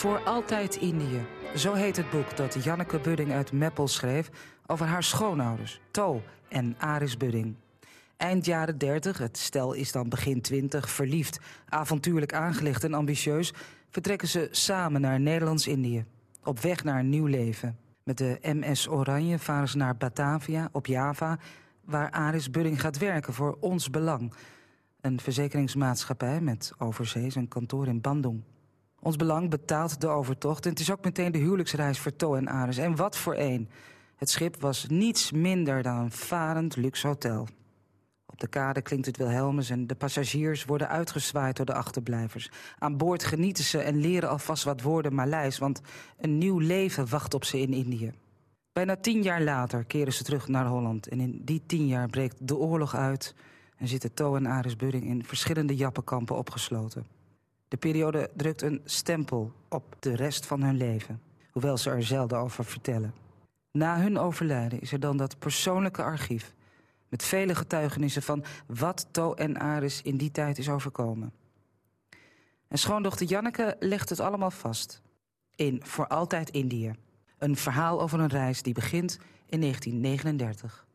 Voor altijd Indië. Zo heet het boek dat Janneke Budding uit Meppel schreef over haar schoonouders, To en Aris Budding. Eind jaren 30, het stel is dan begin 20, verliefd, avontuurlijk aangelegd en ambitieus, vertrekken ze samen naar Nederlands-Indië. Op weg naar een nieuw leven. Met de MS Oranje varen ze naar Batavia op Java, waar Aris Budding gaat werken voor Ons Belang. Een verzekeringsmaatschappij met overzees een kantoor in Bandung. Ons Belang betaalt de overtocht en het is ook meteen de huwelijksreis voor To en Aris. En wat voor een! Het schip was niets minder dan een varend luxe hotel. Op de kade klinkt het Wilhelmus en de passagiers worden uitgezwaaid door de achterblijvers. Aan boord genieten ze en leren alvast wat woorden Maleis, want een nieuw leven wacht op ze in Indië. Bijna tien jaar later keren ze terug naar Holland en in die tien jaar breekt de oorlog uit en zitten To en Aris Budding in verschillende jappenkampen opgesloten. De periode drukt een stempel op de rest van hun leven, hoewel ze er zelden over vertellen. Na hun overlijden is er dan dat persoonlijke archief met vele getuigenissen van wat To en Aris in die tijd is overkomen. En schoondochter Janneke legt het allemaal vast. In Voor Altijd Indië. Een verhaal over een reis die begint in 1939.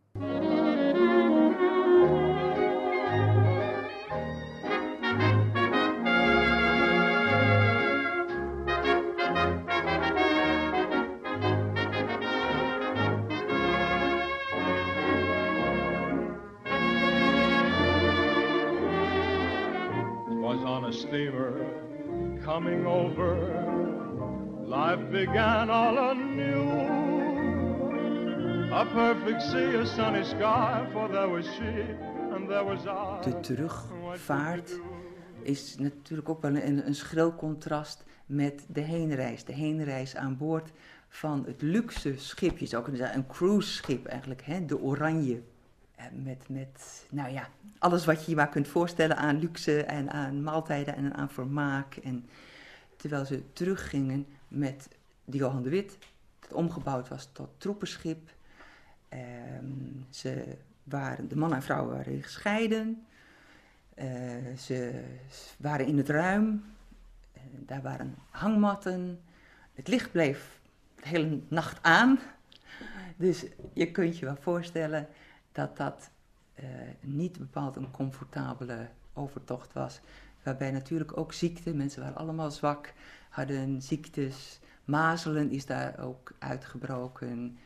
Steamer coming over. Life began all anew. A perfect sea, a sunny sky, for there was she and there was I. De terugvaart is natuurlijk ook wel een, een schril contrast met de heenreis. De heenreis aan boord van het luxe schip, je zou kunnen zeggen een cruise schip eigenlijk, hè, de Oranje. Eh, met, met, nou ja, alles wat je je maar kunt voorstellen aan luxe en aan maaltijden en aan vermaak. En terwijl ze teruggingen met de Johan de Wit, dat omgebouwd was tot troepenschip. Ehm, ze waren, de man en vrouw waren gescheiden. Uh, ze waren in het ruim. Uh, daar waren hangmatten. Het licht bleef de hele nacht aan. Dus je kunt je wel voorstellen dat dat uh, niet bepaald een comfortabele overtocht was. Waarbij natuurlijk ook ziekte, mensen waren allemaal zwak, hadden ziektes. Mazelen is daar ook uitgebroken.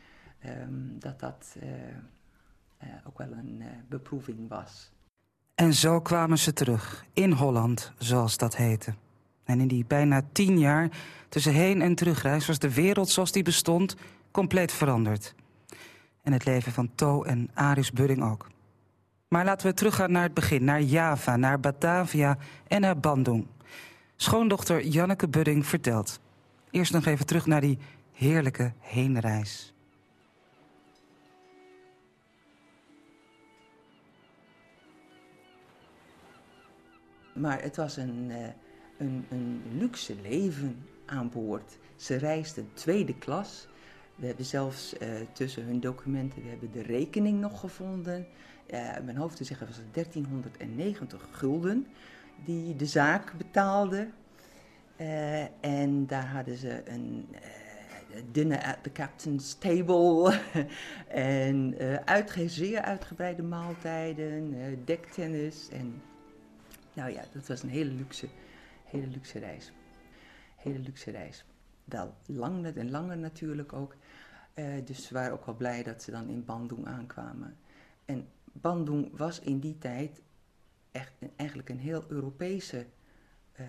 Um, dat dat uh, uh, ook wel een beproeving was. En zo kwamen ze terug, in Holland, zoals dat heette. En in die bijna tien jaar tussen heen- en terugreis was de wereld zoals die bestond compleet veranderd. En het leven van To en Aris Budding ook. Maar laten we teruggaan naar het begin, naar Java, naar Batavia en naar Bandung. Schoondochter Janneke Budding vertelt. Eerst nog even terug naar die heerlijke heenreis. Maar het was een, uh, een, een luxe leven aan boord. Ze reisden tweede klas. We hebben zelfs uh, tussen hun documenten, we hebben de rekening nog gevonden. Uh, mijn hoofd te zeggen was het 1390 gulden die de zaak betaalde. Uh, en daar hadden ze een dinner at the captain's table. en uitge zeer uitgebreide maaltijden, dektennis. En nou ja, dat was een hele luxe, hele luxe reis. Hele luxe reis. Wel lang en langer natuurlijk ook. Uh, dus ze waren ook wel blij dat ze dan in Bandung aankwamen. En Bandung was in die tijd echt, eigenlijk een heel Europese uh,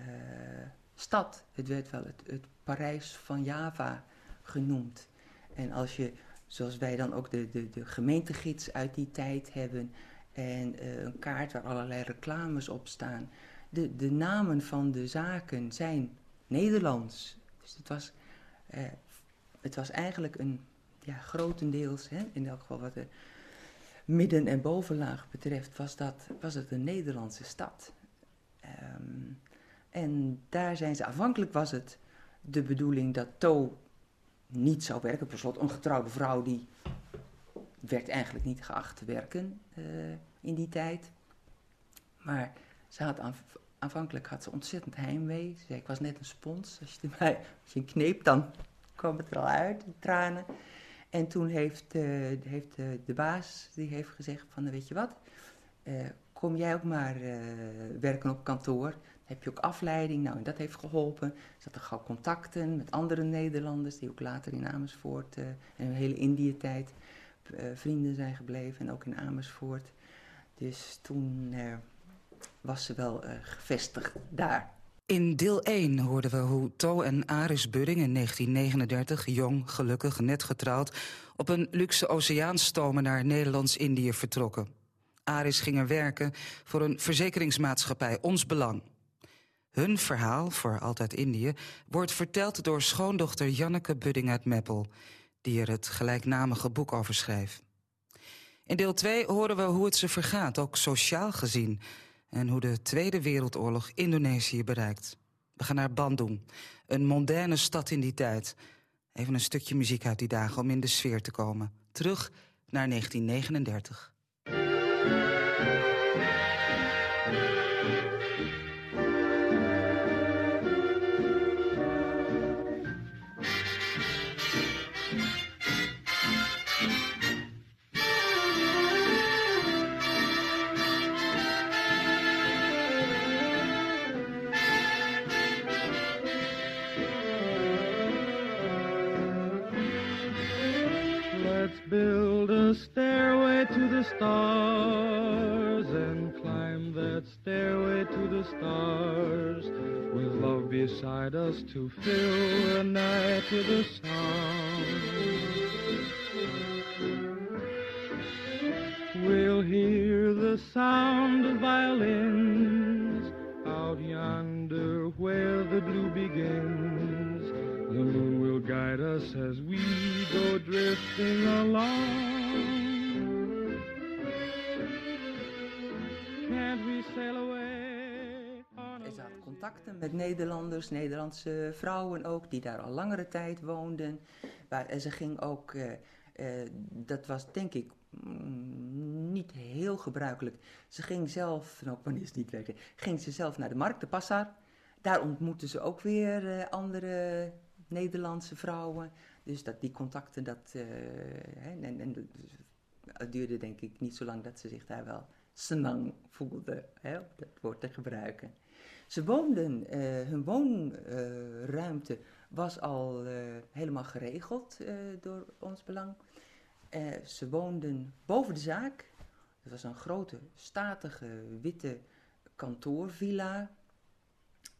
stad. Het werd wel het, het, Parijs van Java genoemd. En als je, zoals wij dan ook de, de, de gemeentegids uit die tijd hebben... en uh, een kaart waar allerlei reclames op staan... De, de namen van de zaken zijn Nederlands. Dus het was, het was eigenlijk een ja, grotendeels, hè, in elk geval wat de midden- en bovenlaag betreft, was, dat, was het een Nederlandse stad. Um, en daar zijn ze, afhankelijk was het de bedoeling dat To niet zou werken. Per slot, een getrouwde vrouw die werd eigenlijk niet geacht te werken uh, in die tijd. Maar ze had aanvankelijk had ze ontzettend heimwee. Ze zei, ik was net een spons. Als je, erbij, als je dan kwam het er al uit, de tranen. En toen heeft, uh, heeft uh, de baas die heeft gezegd van, weet je wat, uh, kom jij ook maar werken op kantoor. Heb je ook afleiding. Nou, en dat heeft geholpen. Ze hadden gauw contacten met andere Nederlanders die ook later in Amersfoort en een hele Indië-tijd vrienden zijn gebleven. En ook in Amersfoort. Dus toen was ze wel gevestigd daar. In deel 1 hoorden we hoe To en Aris Budding in 1939, jong, gelukkig, net getrouwd, op een luxe oceaanstomen naar Nederlands-Indië vertrokken. Aris ging er werken voor een verzekeringsmaatschappij, Ons Belang. Hun verhaal, voor Altijd Indië, wordt verteld door schoondochter Janneke Budding uit Meppel, die er het gelijknamige boek over schreef. In deel 2 horen we hoe het ze vergaat, ook sociaal gezien en hoe de Tweede Wereldoorlog Indonesië bereikt. We gaan naar Bandung, een mondaine stad in die tijd. Even een stukje muziek uit die dagen om in de sfeer te komen. Terug naar 1939. Stairway to the stars and climb that stairway to the stars with love beside us to fill the night with a song. We'll hear the sound of violins out yonder where the blue begins. The moon will guide us as we go drifting along. Contacten met Nederlanders, Nederlandse vrouwen ook, die daar al langere tijd woonden. Waar, en ze ging ook, uh, uh, dat was denk ik mm, niet heel gebruikelijk. Ze ging zelf, ook wanneer ze niet werkte, ging ze zelf naar de markt, de Passar. Daar ontmoette ze ook weer uh, andere Nederlandse vrouwen. Dus dat, die contacten, dat, en, en, het duurde denk ik niet zo lang dat ze zich daar wel senang voelde, hè, om dat woord te gebruiken. Ze woonden, uh, hun woonruimte was al uh, helemaal geregeld door ons belang. ze woonden boven de zaak. Het was een grote, statige, witte kantoorvilla.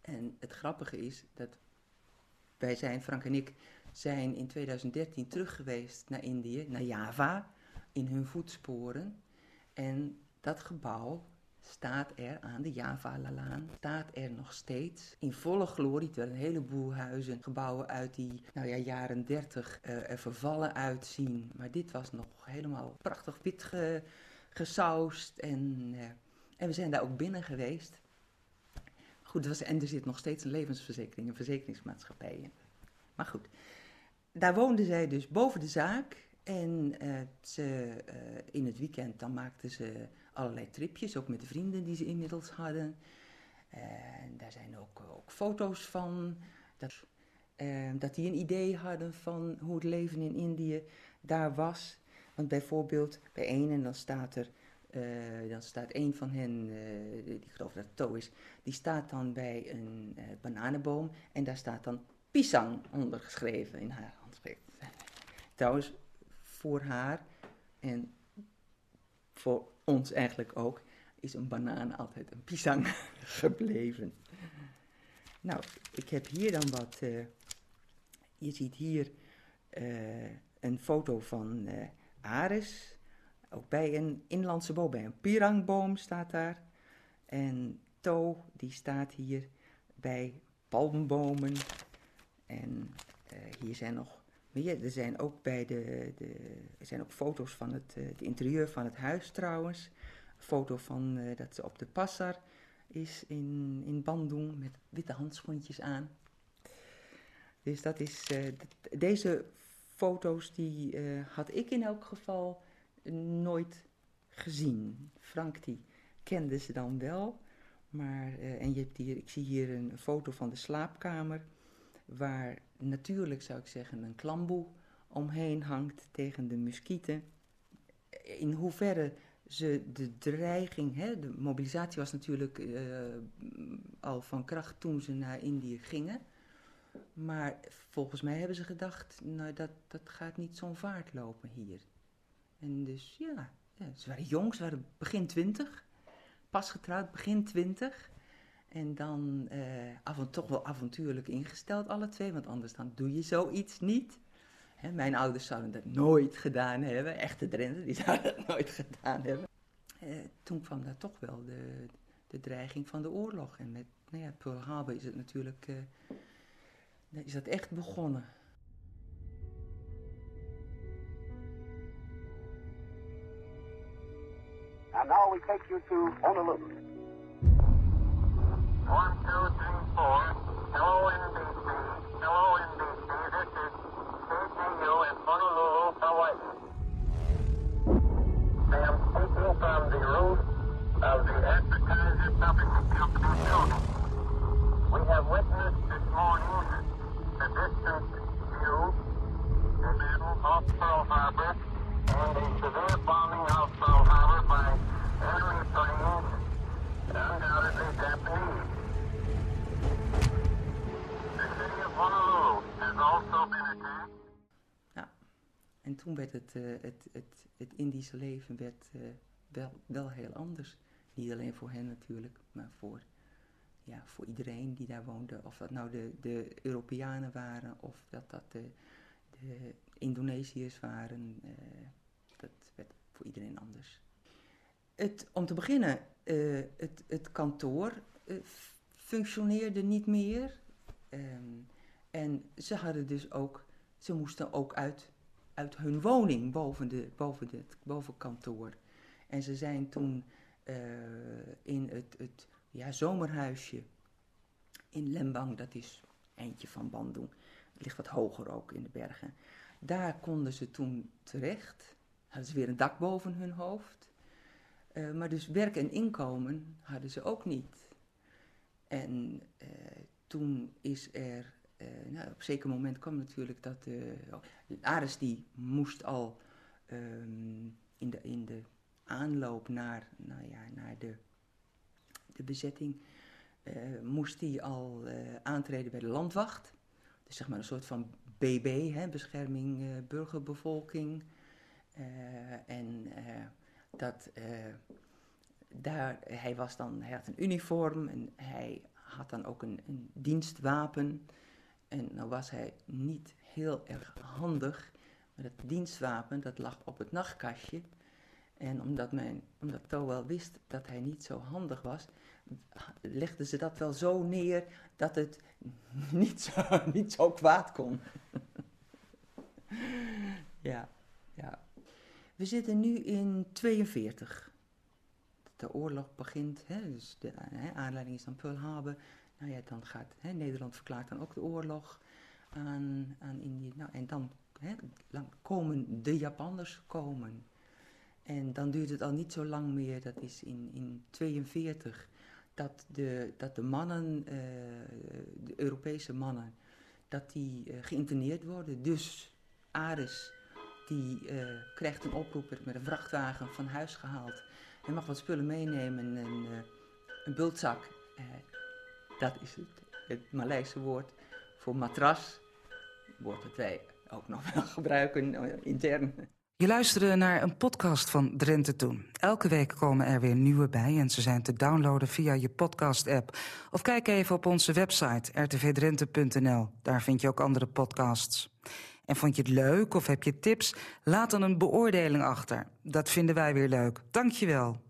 En het grappige is dat wij zijn, Frank en ik, zijn in 2013 terug geweest naar Indië, naar Java, in hun voetsporen. En dat gebouw staat er aan de Java-Lalaan, staat er nog steeds in volle glorie. Terwijl een heleboel huizen, gebouwen uit die nou ja, jaren 30 uh, er vervallen uitzien. Maar dit was nog helemaal prachtig wit ge, gesausd. En, uh, en we zijn daar ook binnen geweest. Goed, en er zit nog steeds een levensverzekering, een verzekeringsmaatschappij in. Maar goed, daar woonde zij dus boven de zaak. En uh, ze, in het weekend dan maakten ze allerlei tripjes, ook met de vrienden die ze inmiddels hadden. En daar zijn ook, ook foto's van. Dat, uh, dat die een idee hadden van hoe het leven in Indië daar was. Want bijvoorbeeld bij een, en dan staat er uh, dan staat een van hen, uh, die ik geloof dat het To is, die staat dan bij een uh, bananenboom en daar staat dan pisang ondergeschreven in haar handschrift. Trouwens, voor haar en voor ons eigenlijk ook, is een banaan altijd een pisang gebleven. Nou, ik heb hier dan wat, je ziet hier een foto van Ares ook bij een inlandse boom, bij een pirangboom staat daar. En To, die staat hier bij palmbomen. En uh, hier zijn nog Er zijn ook, bij de, de, er zijn ook foto's van het, het interieur van het huis trouwens. Een foto van uh, dat ze op de passar is in, in Bandung met witte handschoentjes aan. Dus dat is, dat, deze foto's die had ik in elk geval nooit gezien. Frank die kende ze dan wel, Maar, eh, en je hebt hier, ik zie hier een foto van de slaapkamer, waar natuurlijk zou ik zeggen een klamboe omheen hangt tegen de muskieten. In hoeverre ze de dreiging, hè, de mobilisatie was natuurlijk uh, al van kracht toen ze naar Indië gingen. Maar volgens mij hebben ze gedacht, nou dat, dat gaat niet zo'n vaart lopen hier. En dus ja, ja, ze waren jong, ze waren begin twintig, pas getrouwd, begin twintig. En dan uh, af, toch wel avontuurlijk ingesteld, alle twee, want anders dan doe je zoiets niet. Hè, mijn ouders zouden dat nooit gedaan hebben, echte Drenthe, die zouden dat nooit gedaan hebben. Uh, toen kwam daar toch wel de, de dreiging van de oorlog. En met nou ja, Pearl Harbor is het natuurlijk, uh, is dat echt begonnen. And now we take you to Honolulu. Of the Advertiser Publishing Company. We have witnessed en toen werd het, uh, het, het, het Indische leven werd, uh, wel, wel heel anders. Niet alleen voor hen natuurlijk, maar voor, ja, voor iedereen die daar woonde. Of dat nou de, de Europeanen waren of dat dat de, Indonesiërs waren. Uh, dat werd voor iedereen anders. Het, om te beginnen, het, het kantoor functioneerde niet meer. Um, en ze hadden dus ook, ze moesten ook uit, uit hun woning boven, de, boven, de, boven kantoor. En ze zijn toen uh, in het, het ja, zomerhuisje in Lembang, dat is eentje van Bandung. Het ligt wat hoger ook in de bergen. Daar konden ze toen terecht. Hadden ze weer een dak boven hun hoofd. Uh, maar dus werk en inkomen hadden ze ook niet. En uh, toen is er, nou, op een zeker moment kwam natuurlijk dat de uh, Ares die moest al um, in, de, in de aanloop naar, nou ja, naar de, de bezetting, moest hij al aantreden bij de landwacht. Dus zeg maar een soort van BB, hè, bescherming burgerbevolking. en dat daar, hij was dan, hij had een uniform en hij had dan ook een, een dienstwapen. En nou was hij niet heel erg handig, maar het dienstwapen dat lag op het nachtkastje. En omdat, mijn, omdat To wel wist dat hij niet zo handig was, legden ze dat wel zo neer dat het niet zo, niet zo kwaad kon. ja, ja. We zitten nu in 42 de oorlog begint, hè, dus de hè, aanleiding is dan Pearl. Nou ja, dan gaat hè, Nederland verklaart dan ook de oorlog aan, aan Indië. Nou, en dan, hè, komen de Japanners komen. En dan duurt het al niet zo lang meer, dat is in 1942, dat de, dat de mannen, uh, de Europese mannen, dat die uh, geïnterneerd worden. Dus Ares, die uh, krijgt een oproep, werd met een vrachtwagen van huis gehaald. Hij mag wat spullen meenemen, een, een bultzak. Dat is het, het woord voor matras. Woord dat wij ook nog wel gebruiken uh, intern. Je luisterde naar een podcast van Drenthe Toen. Elke week komen er weer nieuwe bij en ze zijn te downloaden via je podcast-app. Of kijk even op onze website rtvdrenthe.nl. Daar vind je ook andere podcasts. En vond je het leuk of heb je tips? Laat dan een beoordeling achter. Dat vinden wij weer leuk. Dankjewel.